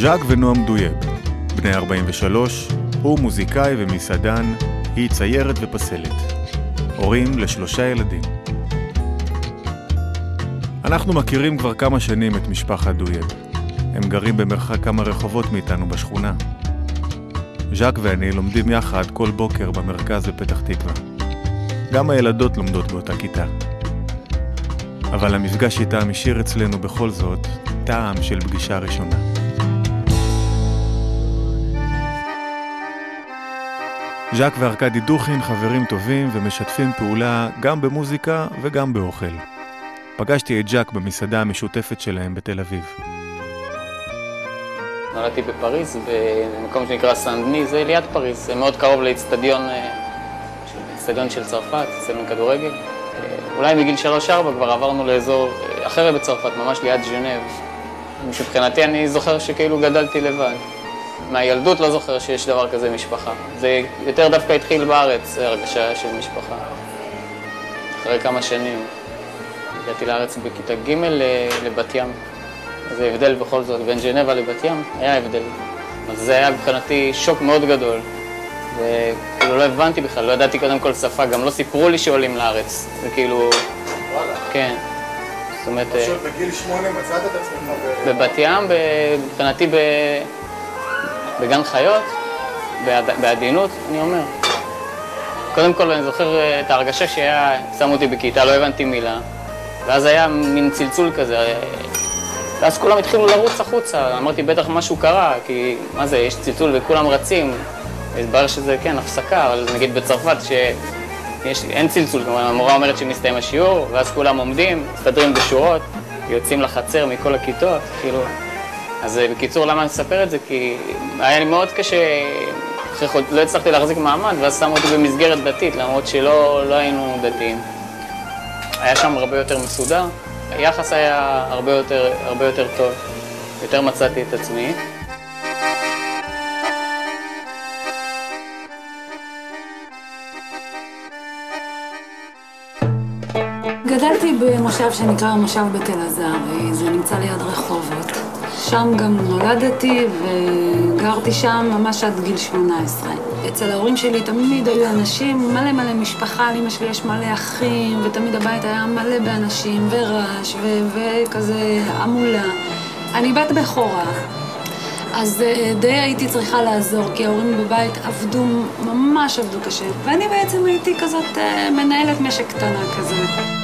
ז'אק ונועם דויאב, בני 43, הוא מוזיקאי ומסעדן, היא ציירת ופסלת. הורים לשלושה ילדים. אנחנו מכירים כבר כמה שנים את משפחת דויאב. הם גרים במרחק כמה רחובות מאיתנו בשכונה. ז'אק ואני לומדים יחד כל בוקר במרכז בפתח תקווה. גם הילדות לומדות באותה כיתה. אבל המפגש איתם השאיר אצלנו בכל זאת טעם של פגישה ראשונה. ז'אק וארכדי דוכין חברים טובים ומשתפים פעולה גם במוזיקה וגם באוכל. פגשתי את ז'אק במסעדה המשותפת שלהם בתל אביב. נולדתי בפריז, במקום שנקרא סנדני, זה ליד פריז, זה מאוד קרוב לאצטדיון אה, של צרפת, אצטדיון כדורגל. אה, אולי מגיל 3-4 כבר עברנו לאזור אה, אחר בצרפת, ממש ליד ז'נב. מבחינתי אני זוכר שכאילו גדלתי לבד. מהילדות לא זוכר שיש דבר כזה משפחה. זה יותר דווקא התחיל בארץ, הרגשה של משפחה. אחרי כמה שנים. הגעתי לארץ בכיתה ג' לבת ים. זה הבדל בכל זאת, בין ז'נבה לבת ים, היה הבדל. אז זה היה מבחינתי שוק מאוד גדול. וכאילו לא הבנתי בכלל, לא ידעתי קודם כל שפה, גם לא סיפרו לי שעולים לארץ. זה כאילו... וואלה. כן. זאת אומרת... פשוט בגיל שמונה מצאת את עצמך ב... בבת ים, מבחינתי ב... בגן חיות, בעדינות, אני אומר. קודם כל אני זוכר את ההרגשה שהיה, שמו אותי בכיתה, לא הבנתי מילה, ואז היה מין צלצול כזה, ואז כולם התחילו לרוץ החוצה, אמרתי בטח משהו קרה, כי מה זה, יש צלצול וכולם רצים, והתברר שזה כן, הפסקה, אבל נגיד בצרפת שאין צלצול, כלומר המורה אומרת שמסתיים השיעור, ואז כולם עומדים, מסתדרים בשורות, יוצאים לחצר מכל הכיתות, כאילו... אז אה, בקיצור, למה אני מספר את זה? כי היה לי מאוד קשה, אחרי חוד... לא הצלחתי להחזיק מעמד, ואז שמו אותי במסגרת דתית, למרות שלא לא היינו דתיים. היה שם הרבה יותר מסודר, היחס היה הרבה יותר, הרבה יותר טוב, יותר מצאתי את עצמי. גדלתי במושב שנקרא מושב בתל עזר, זה נמצא ליד רחובות. שם גם נולדתי וגרתי שם ממש עד גיל 18. אצל ההורים שלי תמיד היו אנשים, מלא מלא משפחה, לאמא שלי יש מלא אחים, ותמיד הבית היה מלא באנשים, ורעש, וכזה המולה. אני בת בכורה, אז אה, די הייתי צריכה לעזור, כי ההורים בבית עבדו, ממש עבדו קשה. ואני בעצם הייתי כזאת אה, מנהלת משק קטנה כזאת.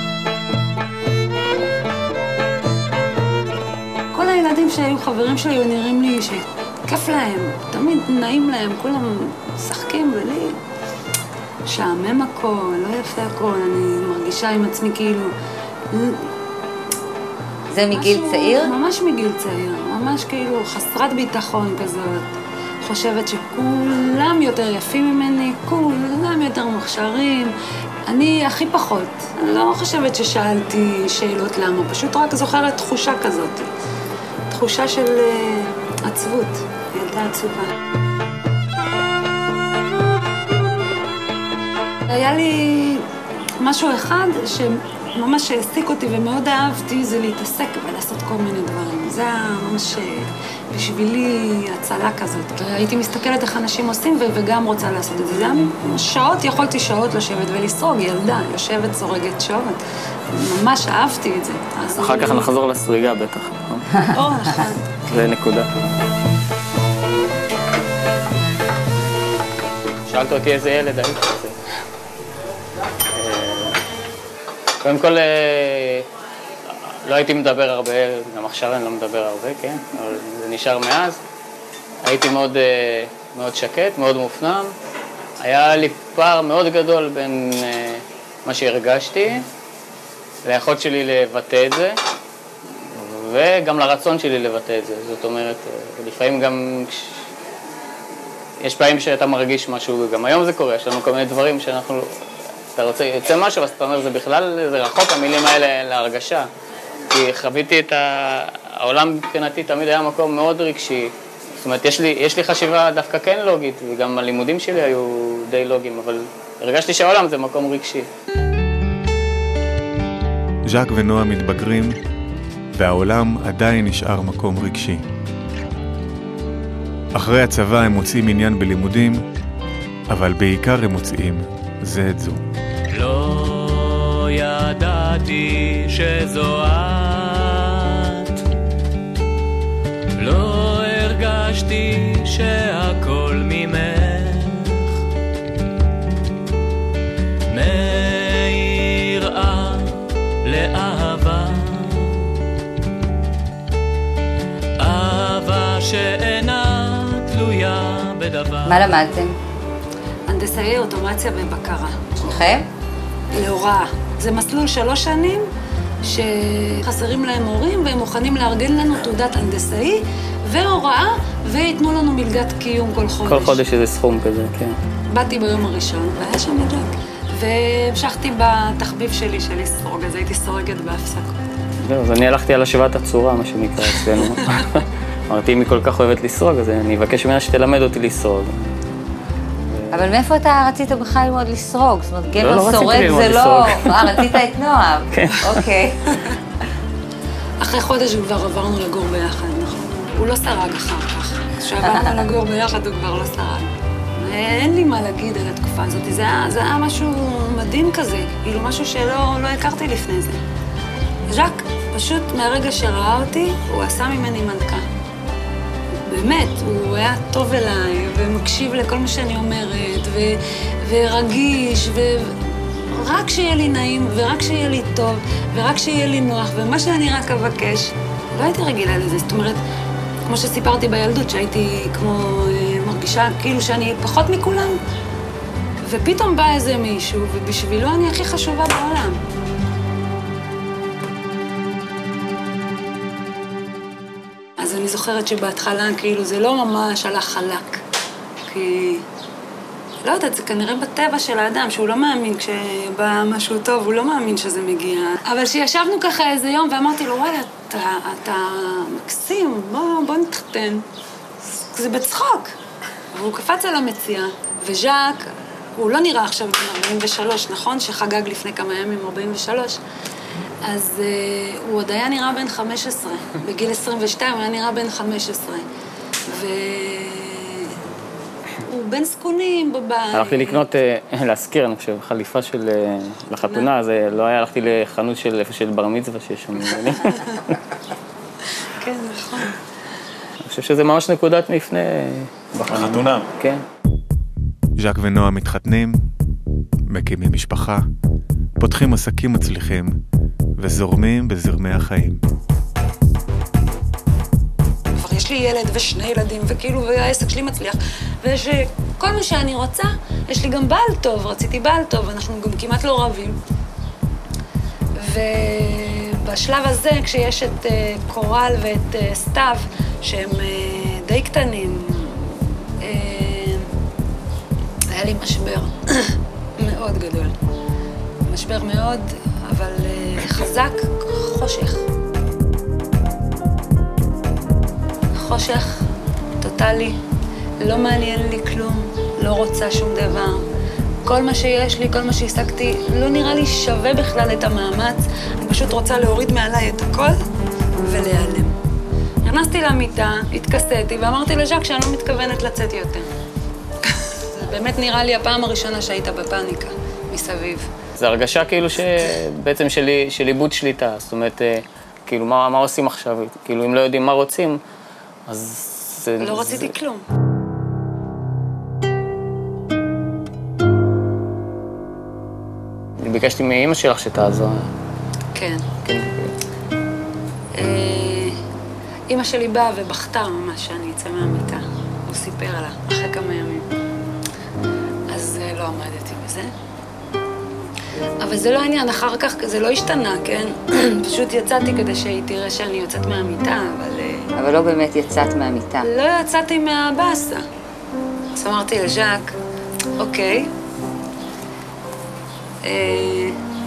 הילדים שהיו חברים שלי ונראים לי שכיף להם, תמיד נעים להם, כולם משחקים, ולי משעמם הכל, לא יפה הכל, אני מרגישה עם עצמי כאילו... זה מגיל משהו, צעיר? ממש מגיל צעיר, ממש כאילו חסרת ביטחון כזאת. חושבת שכולם יותר יפים ממני, כולם יותר מוכשרים. אני הכי פחות. אני לא חושבת ששאלתי שאלות למה, פשוט רק זוכרת תחושה כזאת. תחושה של אה, עצבות, ילדה עצובה. היה לי משהו אחד שממש העסיק אותי ומאוד אהבתי, זה להתעסק ולעשות כל מיני דברים. זה היה ממש אה, בשבילי הצלה כזאת. הייתי מסתכלת איך אנשים עושים וגם רוצה לעשות את זה. זה היה שעות, יכולתי שעות לשבת ולסרוג, ילדה, יושבת, סורגת שעות. ממש אהבתי את זה. אחר כך נחזור לסריגה בטח. נכון. זה נקודה. שאלת אותי איזה ילד הייתי. אה, קודם כל, אה, לא הייתי מדבר הרבה, גם עכשיו אני לא מדבר הרבה, כן, אבל זה נשאר מאז. הייתי מאוד, אה, מאוד שקט, מאוד מופנם. היה לי פער מאוד גדול בין מה שהרגשתי ליכולת שלי לבטא את זה. וגם לרצון שלי לבטא את זה. זאת אומרת, אה, לפעמים גם... יש פעמים שאתה מרגיש משהו, וגם היום זה קורה, יש לנו כל מיני דברים שאנחנו... אתה רוצה, יוצא משהו, אז אתה אומר, זה בכלל, זה רחוק המילים האלה להרגשה. כי חוויתי את ה... העולם מבחינתי תמיד היה מקום מאוד רגשי. זאת אומרת, יש לי, יש לי חשיבה דווקא כן לוגית, וגם הלימודים שלי היו די לוגיים, אבל הרגשתי שהעולם זה מקום רגשי. ז'אק ונועה מתבגרים, והעולם עדיין נשאר מקום רגשי. אחרי הצבא הם מוצאים עניין בלימודים, אבל בעיקר הם מוצאים זה את זו. לא ידעתי שזו את, לא הרגשתי שהכל ממך. שאינה תלויה בדבר. מה למדתם? הנדסאי אוטומציה ובקרה. שניכם? להוראה. זה מסלול שלוש שנים שחסרים להם מורים והם מוכנים לארגן לנו תעודת הנדסאי והוראה וייתנו לנו מלגת קיום כל חודש. כל חודש איזה סכום כזה, כן. באתי ביום הראשון והיה שם מלגת. והמשכתי בתחביב שלי של לסרוג, אז הייתי סורגת בהפסקות. זהו, אז אני הלכתי על השוואת הצורה, מה שנקרא אצלנו. אמרתי, אם היא כל כך אוהבת לסרוג, אז אני אבקש ממנה שתלמד אותי לסרוג. אבל מאיפה אתה רצית בכלל ללמוד לסרוג? זאת אומרת, לא גבר רציתי סורג זה לא... אה, רצית את נועם. כן. אוקיי. אחרי חודש כבר עברנו לגור ביחד, נכון. הוא לא שרג אחר כך. כשעברנו לגור ביחד הוא כבר לא שרג. אין לי מה להגיד על התקופה הזאת, זה היה, זה היה משהו מדהים כזה, כאילו משהו שלא לא הכרתי לפני זה. ז'אק, פשוט מהרגע שראה אותי, הוא עשה ממני מלכה. באמת, הוא היה טוב אליי, ומקשיב לכל מה שאני אומרת, ו, ורגיש, ו... רק שיהיה לי נעים, ורק שיהיה לי טוב, ורק שיהיה לי נוח, ומה שאני רק אבקש. לא הייתי רגילה לזה, זאת אומרת, כמו שסיפרתי בילדות, שהייתי כמו אה, מרגישה כאילו שאני פחות מכולם. ופתאום בא איזה מישהו, ובשבילו אני הכי חשובה בעולם. זוכרת שבהתחלה, כאילו, זה לא ממש הלך חלק. כי... לא יודעת, זה כנראה בטבע של האדם, שהוא לא מאמין כשבא משהו טוב, הוא לא מאמין שזה מגיע. אבל כשישבנו ככה איזה יום ואמרתי לו, וואלה, אתה, אתה מקסים, בוא, בוא נתחתן. זה בצחוק. והוא קפץ על המציאה, וז'אק, הוא לא נראה עכשיו בן 43, נכון? שחגג לפני כמה ימים 43. אז uh, הוא עוד היה נראה בן 15. בגיל 22 הוא היה נראה בן 15. והוא בן זקונים בבית. הלכתי לקנות, אה, להשכיר, אני חושב, חליפה של... אה, לחתונה, אז אה, לא היה, הלכתי לחנות של איפה של בר מצווה שיש שם. אני כן, נכון. חושב שזה ממש נקודת מפנה. בחתונה. כן. ז'אק ונועה מתחתנים, מקימים משפחה, פותחים עסקים מצליחים וזורמים בזרמי החיים. כבר יש לי ילד ושני ילדים, וכאילו, והעסק שלי מצליח, ויש אה, כל מה שאני רוצה, יש לי גם בעל טוב, רציתי בעל טוב, אנחנו גם כמעט לא רבים. ובשלב הזה, כשיש את אה, קורל ואת אה, סתיו, שהם די קטנים, היה לי משבר מאוד גדול. משבר מאוד, אבל אה, חזק, חושך. חושך טוטאלי, לא מעניין לי כלום, לא רוצה שום דבר. כל מה שיש לי, כל מה שהשגתי, לא נראה לי שווה בכלל את המאמץ. אני פשוט רוצה להוריד מעליי את הכל ולהיעלם. נכנסתי למיטה, התכסיתי ואמרתי לז'אק שאני לא מתכוונת לצאת יותר. באמת נראה לי הפעם הראשונה שהיית בפאניקה מסביב. זו הרגשה כאילו שבעצם של, של איבוד שליטה, זאת אומרת, אה, כאילו, מה, מה עושים עכשיו? כאילו, אם לא יודעים מה רוצים, אז... זה, לא רציתי כלום. אני ביקשתי מאימא שלך שתעזור. כן. כן. אה, אימא שלי באה ובכתה ממש שאני אצא מהמיטה. הוא סיפר לה, אחרי כמה ימים. אז אה, לא עמדתי בזה. אבל זה לא העניין, אחר כך זה לא השתנה, כן? פשוט יצאתי כדי שהיא תראה שאני יוצאת מהמיטה, אבל אה, אבל לא באמת יצאת מהמיטה. לא יצאתי מהבאסה. אז אמרתי לז'אק, אוקיי, אה,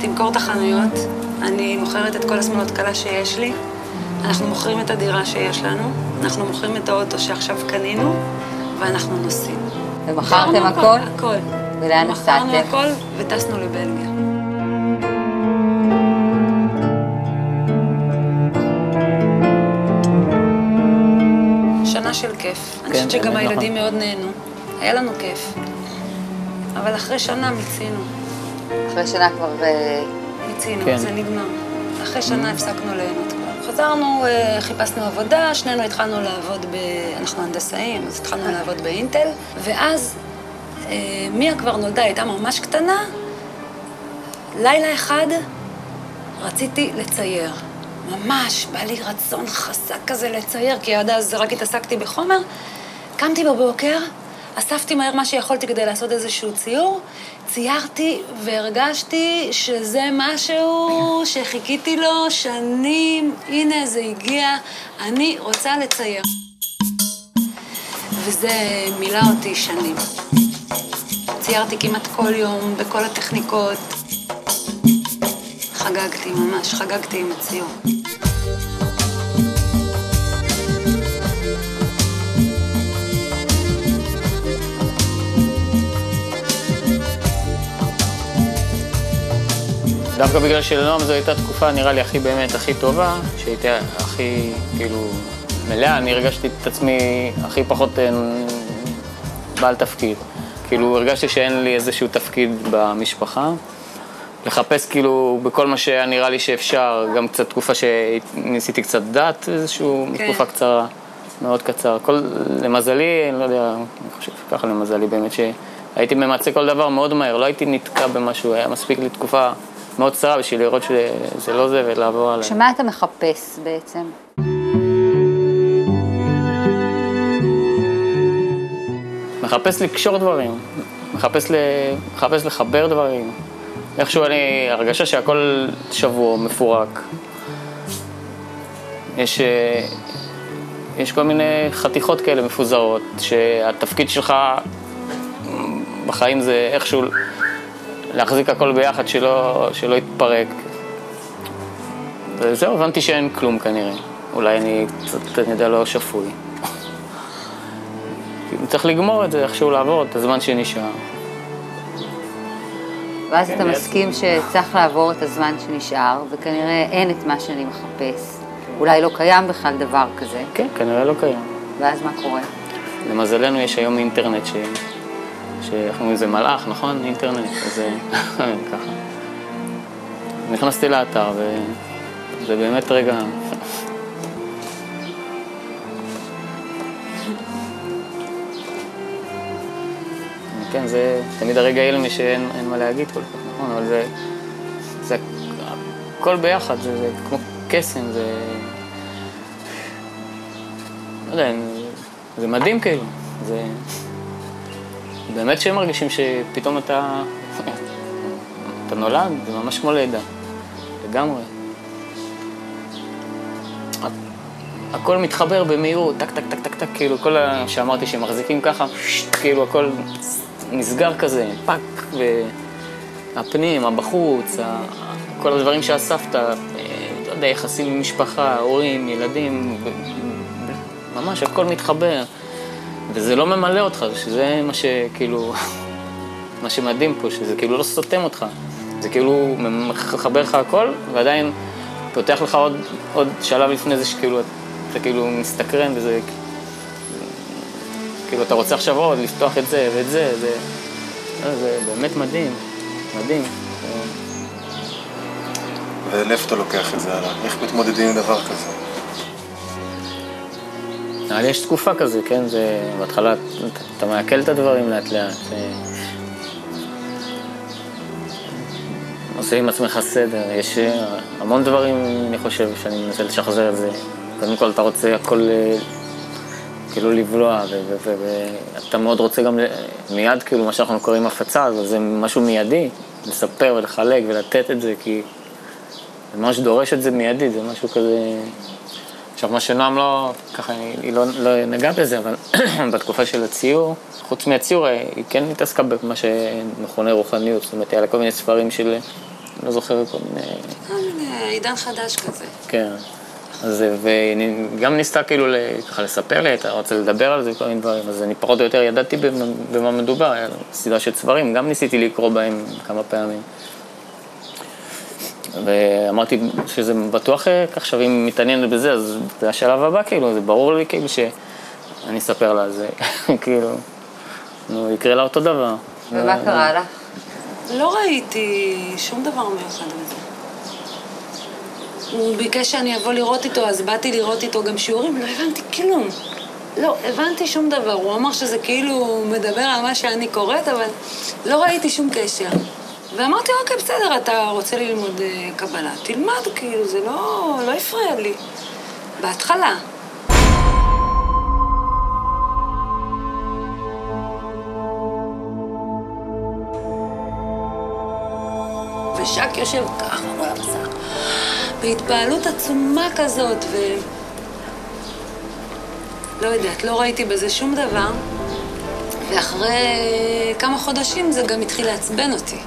תמכור את החנויות, אני מוכרת את כל השמאלות קלה שיש לי, אנחנו מוכרים את הדירה שיש לנו, אנחנו מוכרים את האוטו שעכשיו קנינו, ואנחנו נוסעים. ומכרתם מכרנו הכל? הכל. ולאן מכרנו נסעתם? הכל וטסנו לבלגיה. כיף. אני כן, חושבת שגם באמת, הילדים נכון. מאוד נהנו. היה לנו כיף. אבל אחרי שנה מיצינו. אחרי שנה כבר... אה, מיצינו, כן. זה נגמר. אחרי שנה הפסקנו ליהנות כבר. חזרנו, אה, חיפשנו עבודה, שנינו התחלנו לעבוד ב... אנחנו הנדסאים, אז התחלנו לעבוד באינטל, ואז אה, מיה כבר נולדה, הייתה ממש קטנה. לילה אחד רציתי לצייר. ממש, בא לי רצון חזק כזה לצייר, כי עד אז רק התעסקתי בחומר. קמתי בבוקר, אספתי מהר מה שיכולתי כדי לעשות איזשהו ציור, ציירתי והרגשתי שזה משהו שחיכיתי לו שנים, הנה זה הגיע, אני רוצה לצייר. וזה מילא אותי שנים. ציירתי כמעט כל יום, בכל הטכניקות. חגגתי ממש, חגגתי עם הציור. דווקא בגלל שלנועם זו הייתה תקופה נראה לי הכי באמת, הכי טובה, שהייתה הכי כאילו מלאה, אני הרגשתי את עצמי הכי פחות אה, בעל תפקיד. כאילו הרגשתי שאין לי איזשהו תפקיד במשפחה. לחפש כאילו בכל מה שהיה נראה לי שאפשר, גם קצת תקופה שניסיתי קצת דת, איזשהו כן. תקופה קצרה, מאוד קצר. כל, למזלי, אני לא יודע, אני חושב שככה למזלי באמת, שהייתי ממצה כל דבר מאוד מהר, לא הייתי נתקע במשהו, היה מספיק לי תקופה מאוד קצרה בשביל לראות שזה לא זה ולעבור עליי. שמה אתה מחפש בעצם? מחפש לקשור דברים, מחפש, ל... מחפש לחבר דברים. איכשהו אני, הרגשה שהכל שבור, מפורק. יש, אה, יש כל מיני חתיכות כאלה מפוזרות, שהתפקיד שלך בחיים זה איכשהו להחזיק הכל ביחד, שלא, שלא יתפרק. וזהו, הבנתי שאין כלום כנראה. אולי אני קצת, אני יודע, לא שפוי. צריך לגמור את זה, איכשהו לעבור את הזמן שנשאר. ואז כן, אתה. מסכים שצריך לעבור את הזמן שנשאר, וכנראה אין את מה שאני מחפש. אולי לא קיים בכלל דבר כזה, כן, כנראה לא קיים. ואז מה קורה? למזלנו יש היום אינטרנט ש... שאיך אומרים לזה מלאך, נכון? אינטרנט, אז אה, ככה. נכנסתי לאתר וזה באמת רגע... כן, זה תמיד הרגעים האלה שאין אין מה להגיד כל כך, נכון? אבל זה... זה הכל ביחד, זה, זה כמו קסם, זה... לא יודע, זה מדהים כאילו. זה... באמת שהם מרגישים שפתאום אתה... אתה נולד, זה ממש כמו לידה. לגמרי. הכל מתחבר במהירות, טק, טק, טק, טק, טק, כאילו כל ה... שאמרתי שמחזיקים ככה, כאילו הכל נסגר כזה, פאק, והפנים, הבחוץ. כל הדברים שאספת, אה, לא יודע, יחסים עם משפחה, הורים, ילדים, ממש הכל מתחבר. וזה לא ממלא אותך, שזה מה שכאילו, מה שמדהים פה, שזה כאילו לא סותם אותך. זה כאילו מחבר לך הכל, ועדיין פותח לך עוד, עוד שלב לפני זה שכאילו אתה כאילו מסתקרן וזה... כאילו אתה רוצה עכשיו עוד לפתוח את זה ואת זה, זה, לא, זה באמת מדהים, מדהים. ולאיפה אתה לוקח את זה הלאה? איך מתמודדים עם דבר כזה? אבל יש תקופה כזה, כן? זה בהתחלה אתה, מעכל את הדברים לאט לאט. אה, עושה עם עצמך סדר. יש אה, המון דברים, אני חושב, שאני מנסה לשחזר את זה. קודם כל אתה רוצה הכל אה, כאילו לבלוע, ואתה מאוד רוצה גם מיד, כאילו, מה שאנחנו קוראים הפצה, אז זה משהו מיידי, לספר ולחלק ולתת את זה, כי זה ממש דורש את זה מיידי, זה משהו כזה... עכשיו, מה שנועם לא, ככה, היא היא לא, לא נגעה בזה, אבל בתקופה של הציור, חוץ מהציור, היא כן התעסקה במה שמכונה רוחניות, זאת אומרת, היה לה כל מיני ספרים של, לא זוכר, כל מיני, כל מיני עידן חדש כזה. כן. אז והיא גם ניסתה כאילו ככה לספר לי, אתה רוצה לדבר על זה, כל מיני דברים, אז אני פחות או יותר ידעתי במה, במה מדובר, היה סדרה של ספרים, גם ניסיתי לקרוא בהם כמה פעמים. ואמרתי שזה בטוח אה, עכשיו אם מתעניינת בזה, אז זה השלב הבא, כאילו, זה ברור לי כאילו ש... אני אספר לה על זה, כאילו, נו, יקרה לה אותו דבר. ומה קרה לך? לא ראיתי שום דבר מיוחד בזה. הוא ביקש שאני אבוא לראות איתו, אז באתי לראות איתו גם שיעורים, לא הבנתי כלום. לא, הבנתי שום דבר. הוא אמר שזה כאילו מדבר על מה שאני קוראת, אבל לא ראיתי שום קשר. ואמרתי, אוקיי, בסדר, אתה רוצה ללמוד אה, קבלה, תלמד, כאילו, זה לא, לא הפריע לי. בהתחלה. ושק יושב ככה מול המסך, בהתפעלות עצומה כזאת, ו... לא יודעת, לא ראיתי בזה שום דבר, ואחרי כמה חודשים זה גם התחיל לעצבן אותי.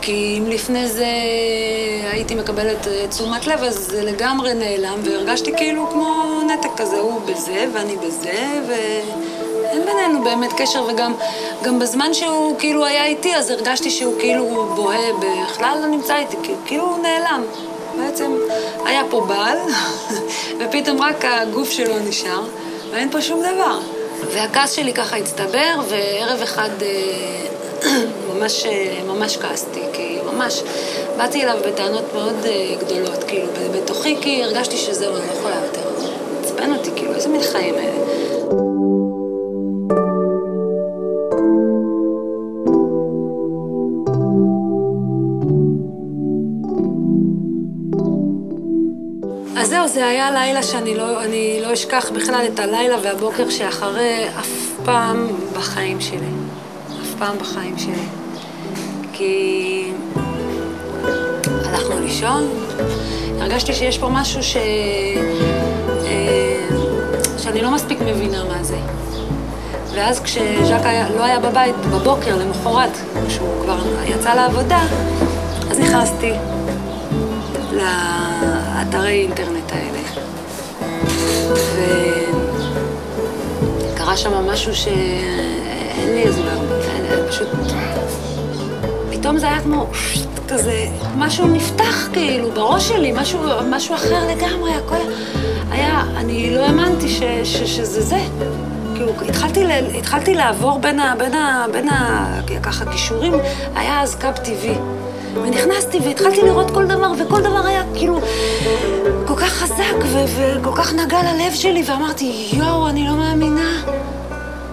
כי אם לפני זה הייתי מקבלת אה, תשומת לב, אז זה לגמרי נעלם, והרגשתי כאילו כמו נתק כזה, הוא בזה ואני בזה, ואין בינינו באמת קשר, וגם גם בזמן שהוא כאילו היה איתי, אז הרגשתי שהוא כאילו בוהה, בכלל לא נמצא איתי, כאילו הוא נעלם. בעצם היה פה בעל, ופתאום רק הגוף שלו נשאר, ואין פה שום דבר. והכעס שלי ככה הצטבר, וערב אחד אה, ממש, אה, ממש כעסתי, כי ממש באתי אליו בטענות מאוד אה, גדולות, כאילו, בתוכי, כי הרגשתי שזהו, אני לא יכולה יותר. עצבן אותי, כאילו, איזה מין חיים אלה. זה היה לילה שאני לא, אני לא אשכח בכלל את הלילה והבוקר שאחרי אף פעם בחיים שלי. אף פעם בחיים שלי. כי הלכנו לישון, הרגשתי שיש פה משהו ש... אה, שאני לא מספיק מבינה מה זה. ואז כשז'אק היה, לא היה בבית, בבוקר, למחרת, כשהוא כבר יצא לעבודה, אז נכנסתי לאתרי אינטרנט האלה. וקרה שם משהו שאין לי הסבר, פשוט... פתאום זה היה כמו כזה, משהו נפתח כאילו בראש שלי, משהו, משהו אחר לגמרי, הכל היה, אני לא האמנתי ש, ש, שזה זה. כאילו, התחלתי, התחלתי לעבור בין ה... בין ה... בין ה... ככה כישורים, היה אז קו טבעי. ונכנסתי והתחלתי לראות כל דבר, וכל דבר היה כאילו כל כך חזק וכל כך נגע ללב שלי, ואמרתי, יואו, אני לא מאמינה.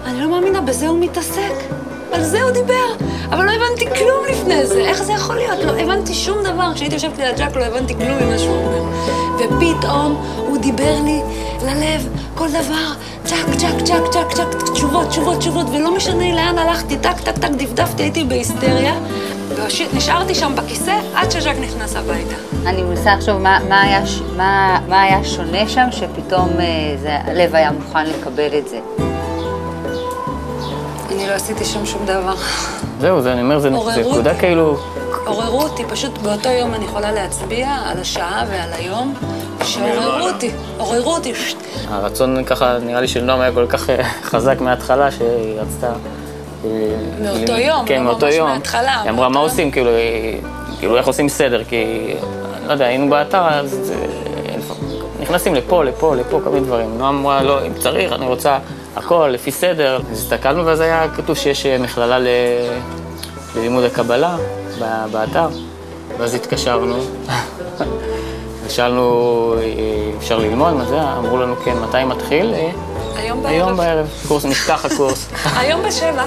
אני לא מאמינה, בזה הוא מתעסק. על זה הוא דיבר. אבל לא הבנתי כלום לפני זה, איך זה יכול להיות? לא הבנתי שום דבר. כשהייתי יושבת ליד ג'אק לא הבנתי כלום ממה שהוא אומר. ופתאום הוא דיבר לי ללב, כל דבר, צ'ק, צ'ק, צ'ק, צ'ק, צ'ק, תשובות, תשובות, תשובות, ולא משנה לאן הלכתי, טק, טק, טק, דפדפתי, הייתי בהיסטריה. ונשארתי שם בכיסא עד שז'אק נכנס הביתה. אני מנסה לחשוב מה, מה, היה, מה, מה היה שונה שם, שפתאום אה, הלב היה מוכן לקבל את זה. אני לא עשיתי שם שום דבר. זהו, זה, אני אומר, זה נקודה כאילו... עוררו אותי, פשוט באותו יום אני יכולה להצביע על השעה ועל היום, שעוררו אותי, עוררו אותי. הרצון ככה, נראה לי של נועם היה כל כך חזק מההתחלה, שהיא רצתה... מאותו יום, כן, לא מאותו יום. מההתחלה. היא אמרה, מה עושים? כאילו, כאילו, איך עושים סדר? כי, לא יודע, היינו באתר, אז אה, נכנסים לפה, לפה, לפה, כל מיני דברים. נועם אמרה, לא, אם צריך, אני רוצה הכל לפי סדר. הסתכלנו, ואז היה כתוב שיש אה, מכללה ל... ללימוד הקבלה באתר. ואז התקשרנו, ושאלנו, אה, אפשר ללמוד? מה זה? אמרו לנו, כן, מתי מתחיל? אה, היום בערב. היום בערב. קורס, נפתח הקורס. היום בשבע.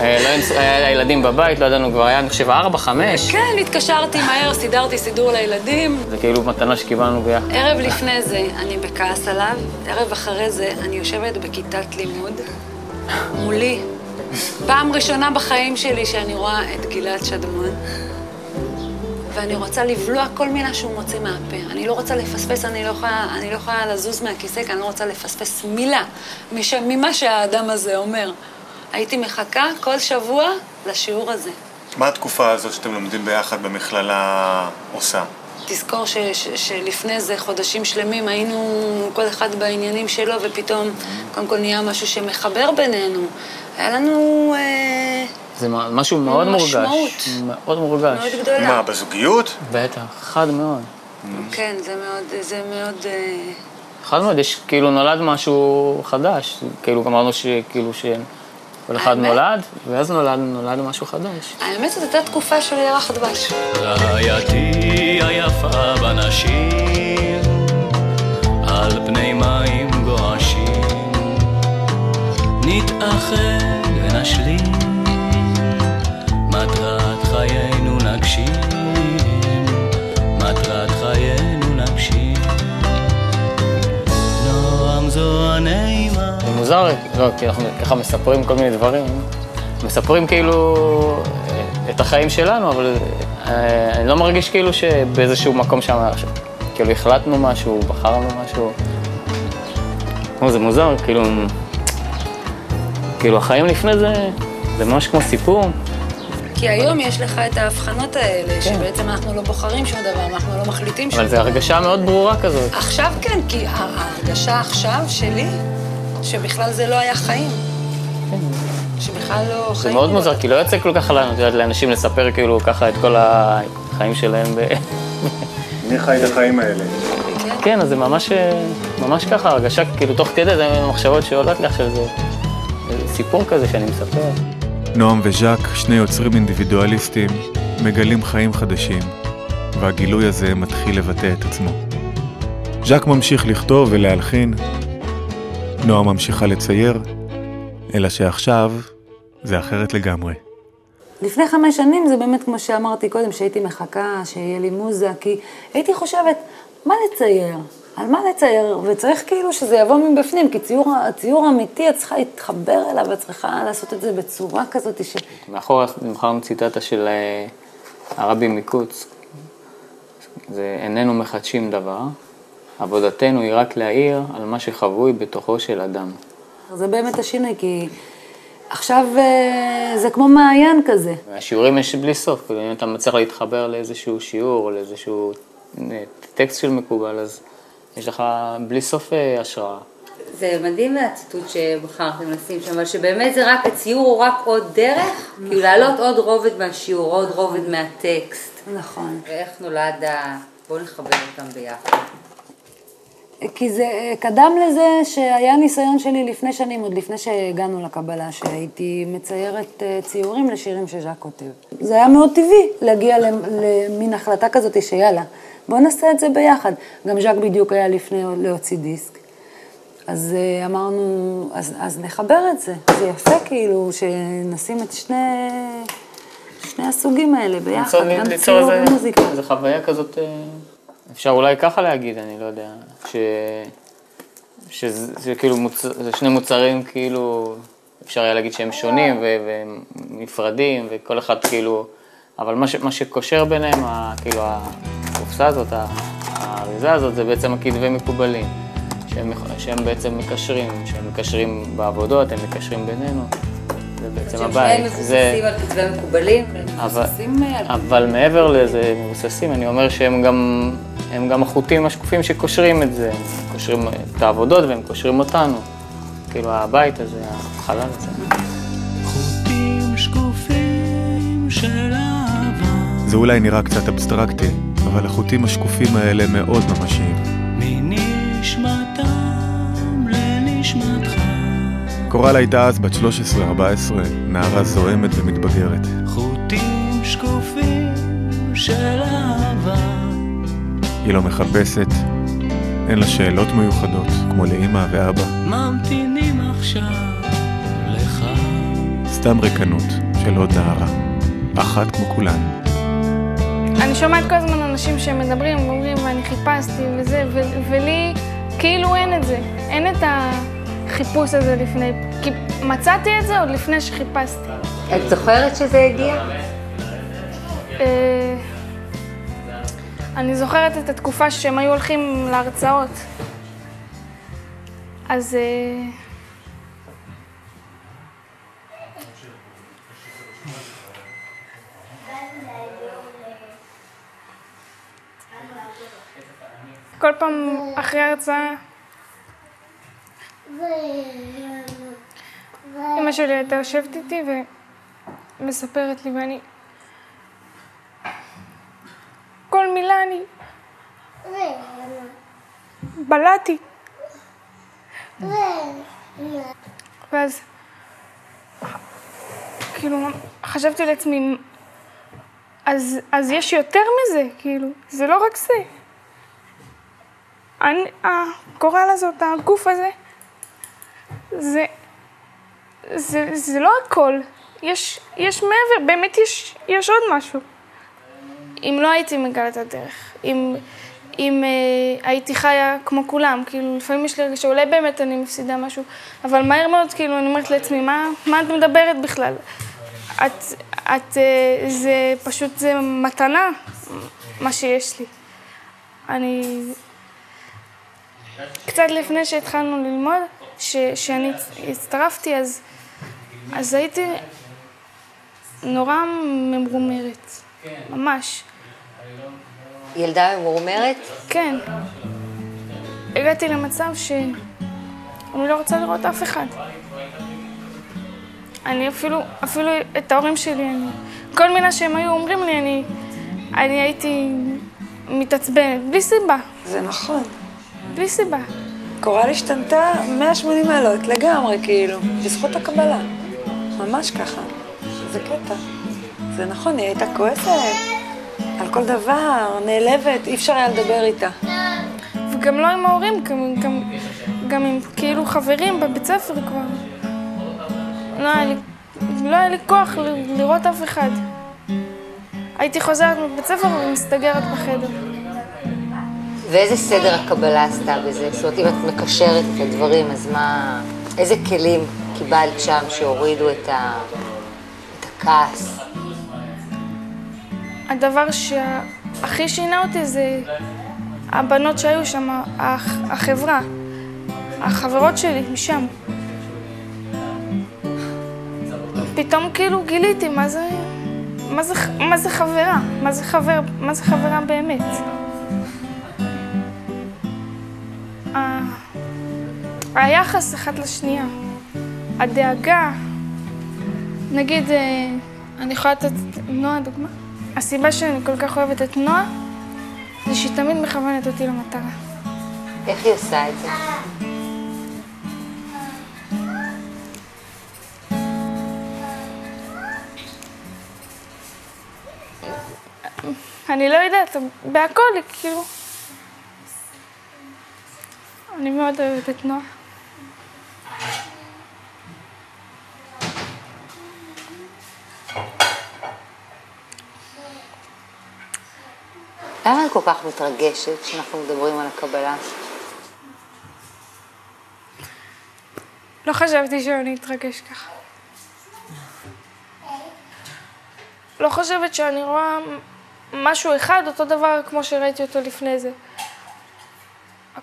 אה, לא היה הילדים בבית, לא ידענו, כבר היה, אני חושב, ארבע, חמש. כן, התקשרתי מהר, סידרתי סידור לילדים. זה כאילו מתנה שקיבלנו ביחד. ערב לפני זה אני בכעס עליו, ערב אחרי זה אני יושבת בכיתת לימוד, מולי. פעם ראשונה בחיים שלי שאני רואה את גלעד שדמון, ואני רוצה לבלוע כל מילה שהוא מוציא מהפה. אני לא רוצה לפספס, אני לא יכולה, אני לא יכולה לזוז מהכיסא, כי אני לא רוצה לפספס מילה מש, ממה שהאדם הזה אומר. הייתי מחכה כל שבוע לשיעור הזה. מה התקופה הזאת שאתם לומדים ביחד במכללה עושה? תזכור ש, ש, שלפני זה חודשים שלמים היינו כל אחד בעניינים שלו, ופתאום קודם כל נהיה משהו שמחבר בינינו. היה לנו אה, זה משהו מאוד מורגש. משמעות. מאוד מורגש. מאוד גדולה. מה, בזוגיות? בטח, חד מאוד. כן, זה מאוד, זה מאוד, אה, חד מאוד, יש כאילו נולד משהו חדש, כאילו אמרנו שכאילו שכל אחד? נולד, ואז נולד, נולד משהו חדש. האמת שזו הייתה תקופה של ירח דבש. רעייתי היפה בנשים, על פני מים גועשים, נתאחד ונשלים, מוזר, לא, כי אנחנו ככה מספרים כל מיני דברים. מספרים כאילו אה, את החיים שלנו, אבל אה, אני לא מרגיש כאילו שבאיזשהו מקום שם, עכשיו, כאילו החלטנו משהו, בחרנו משהו. כמו זה מוזר, כאילו, כאילו החיים לפני זה, זה ממש כמו סיפור. כי היום יש לך את ההבחנות האלה, שבעצם אנחנו לא בוחרים שום דבר, אנחנו לא מחליטים שום אבל זו דבר. הרגשה מאוד ברורה כזאת. עכשיו כן, כי ההרגשה עכשיו שלי, שבכלל זה לא היה חיים. שבכלל לא חיים. זה מאוד מוזר, כי לא יוצא כל כך לנו, את יודעת, לאנשים לספר כאילו ככה את כל החיים שלהם. מי חי את החיים האלה? כן, אז זה ממש, ממש ככה, הרגשה, כאילו, תוך כדי זה המחשבות שעולות לי עכשיו, זה, זה סיפור כזה שאני מספר. נועם וז'אק, שני יוצרים אינדיבידואליסטים, מגלים חיים חדשים, והגילוי הזה מתחיל לבטא את עצמו. ז'אק ממשיך לכתוב ולהלחין, נועם ממשיכה לצייר, אלא שעכשיו זה אחרת לגמרי. לפני חמש שנים זה באמת כמו שאמרתי קודם, שהייתי מחכה שיהיה לי מוזה, כי הייתי חושבת, מה לצייר? על מה לצייר? וצריך כאילו שזה יבוא מבפנים, כי ציור, ציור אמיתי, את צריכה להתחבר אליו, את צריכה לעשות את זה בצורה כזאת ש... מאחור בחרנו ציטטה של אה, הרבי מקוץ, זה איננו מחדשים דבר, עבודתנו היא רק להעיר על מה שחבוי בתוכו של אדם. זה באמת השינוי, כי עכשיו אה, זה כמו מעיין כזה. והשיעורים יש בלי סוף, כאילו אם אתה מצליח להתחבר לאיזשהו שיעור או לאיזשהו אה, טקסט של מקובל, אז יש לך בלי סוף אה, השראה. זה מדהים הציטוט שבחרתם לשים שם, אבל שבאמת זה רק, הציור הוא רק עוד דרך, כאילו להעלות עוד רובד מהשיעור, עוד רובד מהטקסט. נכון. ואיך נולד ה... בואו נחבר אותם ביחד. כי זה קדם לזה שהיה ניסיון שלי לפני שנים, עוד לפני שהגענו לקבלה, שהייתי מציירת אה, ציורים לשירים שז'אק כותב. זה היה מאוד טבעי להגיע למ- למין החלטה כזאת שיאללה, בואו נעשה את זה ביחד. גם ז'אק בדיוק היה לפני להוציא דיסק. אז אה, אמרנו, אז, אז נחבר את זה. זה יפה כאילו שנשים את שני, שני הסוגים האלה ביחד, גם ציור ומוזיקה. איזה חוויה כזאת, אה, אפשר אולי ככה להגיד, אני לא יודע, ש... שזה זה כאילו מוצ... זה שני מוצרים כאילו, אפשר היה להגיד שהם שונים ו... נפרדים וכל אחד כאילו, אבל מה, ש... מה שקושר ביניהם, ה... כאילו הקופסה הזאת, האריזה הזאת, זה בעצם הכתבי מקובלים, שהם, שהם בעצם מקשרים, שהם מקשרים בעבודות, הם מקשרים בינינו, זה בעצם שהם הבית. שניהם מבוססים על כתבי מקובלים. אבל, מבוססים על- אבל מעבר לזה, מבוססים, אני אומר שהם גם, הם גם החוטים השקופים שקושרים את זה. הם קושרים את העבודות והם קושרים אותנו. כאילו הבית הזה, החלל הזה. חוטים שקופים של אהבה זה אולי נראה קצת אבסטרקטי, אבל החוטים השקופים האלה מאוד ממשיים. קורל הייתה אז בת 13-14, נערה זועמת ומתבגרת. חוטים שקופים של אהבה היא לא מחפשת, אין לה שאלות מיוחדות, כמו לאמא ואבא, ממתינים עכשיו לך סתם ריקנות של עוד נערה, אחת כמו כולן. אני שומעת כל הזמן אנשים שמדברים ואומרים, ואני חיפשתי וזה, ו- ולי כאילו אין את זה. אין את החיפוש הזה לפני. כי מצאתי את זה עוד לפני שחיפשתי. את זוכרת שזה הגיע? אה, אני זוכרת את התקופה שהם היו הולכים להרצאות. אז... אה, כל פעם אחרי ההרצאה, אמא שלי הייתה יושבת איתי ומספרת לי ואני... כל מילה אני... בלעתי. ואז, כאילו, חשבתי לעצמי, אז, אז יש יותר מזה, כאילו, זה לא רק זה. אני, הגורל הזאת, הגוף הזה, זה, זה, זה לא הכל. יש, יש מעבר, באמת יש, יש עוד משהו. אם לא הייתי מגלה את הדרך, אם, אם אה, הייתי חיה כמו כולם, כאילו לפעמים יש לי רגע שאולי באמת אני מפסידה משהו, אבל מהר מאוד כאילו אני אומרת לעצמי, מה, מה את מדברת בכלל? את, את, אה, זה פשוט, זה מתנה, מה שיש לי. אני... קצת לפני שהתחלנו ללמוד, שאני הצטרפתי, אז, אז הייתי נורא ממורמרת, ממש. ילדה ממורמרת? כן. הגעתי למצב שאני לא רוצה לראות אף אחד. אני אפילו, אפילו את ההורים שלי, אני... כל מילה שהם היו אומרים לי, אני, אני הייתי מתעצבנת, בלי סיבה, זה נכון. בלי סיבה. קורל השתנתה 180 מעלות, לגמרי, כאילו, בזכות הקבלה. ממש ככה. זה קטע. זה נכון, היא הייתה כועסת על כל דבר, נעלבת, אי אפשר היה לדבר איתה. וגם לא עם ההורים, גם, גם, גם עם כאילו חברים בבית ספר כבר. לא היה לי, לא היה לי כוח לראות אף אחד. הייתי חוזרת מבית ספר ומסתגרת בחדר. ואיזה סדר הקבלה עשתה בזה? זאת אומרת, אם את מקשרת את הדברים, אז מה... איזה כלים קיבלת שם שהורידו את, ה... את הכעס? הדבר שהכי שינה אותי זה הבנות שהיו שם, הח- החברה, החברות שלי משם. פתאום כאילו גיליתי מה זה, מה זה, מה זה חברה, מה זה חבר, מה זה חברה באמת. היחס אחד לשנייה, הדאגה, נגיד, אה, אני יכולה לתת את נועה דוגמה? הסיבה שאני כל כך אוהבת את נועה, זה שהיא תמיד מכוונת אותי למטרה. איך היא עושה את זה? אני לא יודעת, בהכל, כאילו... אני מאוד אוהבת את נועה. למה את כל כך מתרגשת כשאנחנו מדברים על הקבלה? לא חשבתי שאני אתרגש ככה. לא חושבת שאני רואה משהו אחד, אותו דבר כמו שראיתי אותו לפני זה.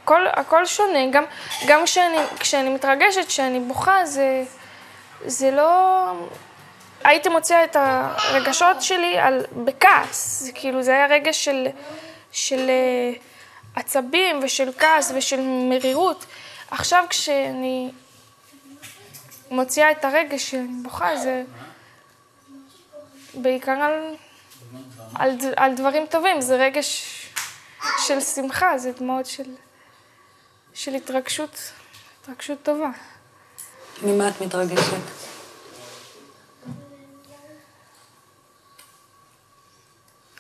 הכל, הכל שונה, גם, גם כשאני, כשאני מתרגשת, כשאני בוכה, זה, זה לא... הייתי מוציאה את הרגשות שלי על, בכעס, זה כאילו, זה היה רגש של, של אה, עצבים ושל כעס ושל מרירות. עכשיו כשאני מוציאה את הרגש שאני בוכה, זה בעיקר על, על, על דברים טובים, זה רגש של שמחה, זה דמעות של, של התרגשות, התרגשות טובה. ממה את מתרגשת?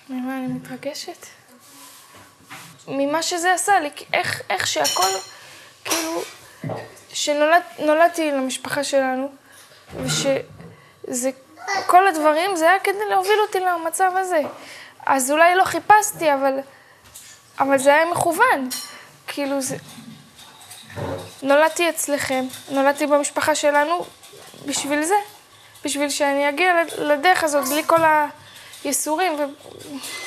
ממה אני מתרגשת? ממה שזה עשה לי, איך, איך שהכל, כאילו, שנולדתי למשפחה שלנו, ושזה, כל הדברים זה היה כדי להוביל אותי למצב הזה. אז אולי לא חיפשתי, אבל, אבל זה היה מכוון. כאילו זה... נולדתי אצלכם, נולדתי במשפחה שלנו בשביל זה. בשביל שאני אגיע לדרך הזאת בלי כל הייסורים. ו...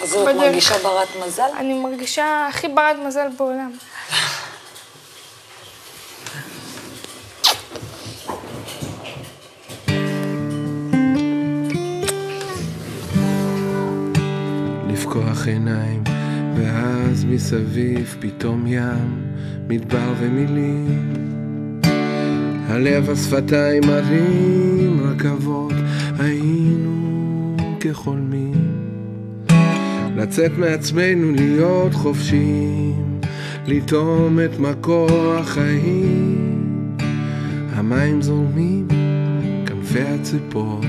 אז את. מרגישה ברת מזל? אני מרגישה הכי ברת מזל בעולם. לפקוח עיניים, ואז מסביב פתאום ים, מדבר ומילים. הלב, השפתיים, ערים, רכבות, היינו כחולמים. לצאת מעצמנו, להיות חופשיים, לטעום את מקור החיים. המים זורמים, כנפי הציפור,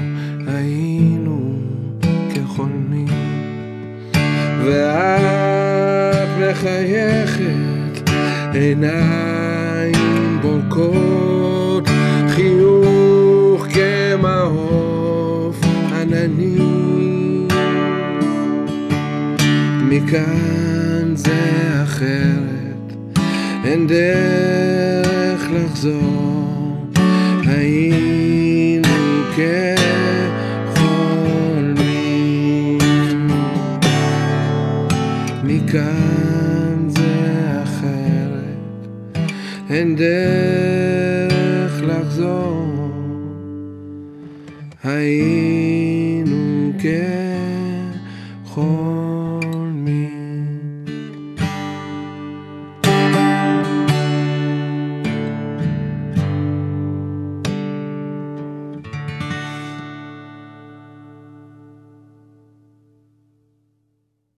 היינו כחולמים. ואת מחייכת, עיניים בולקות, חיוך כמעוף עננים. מכאן זה אחרת, אין דרך לחזור, היינו כחולמים. אין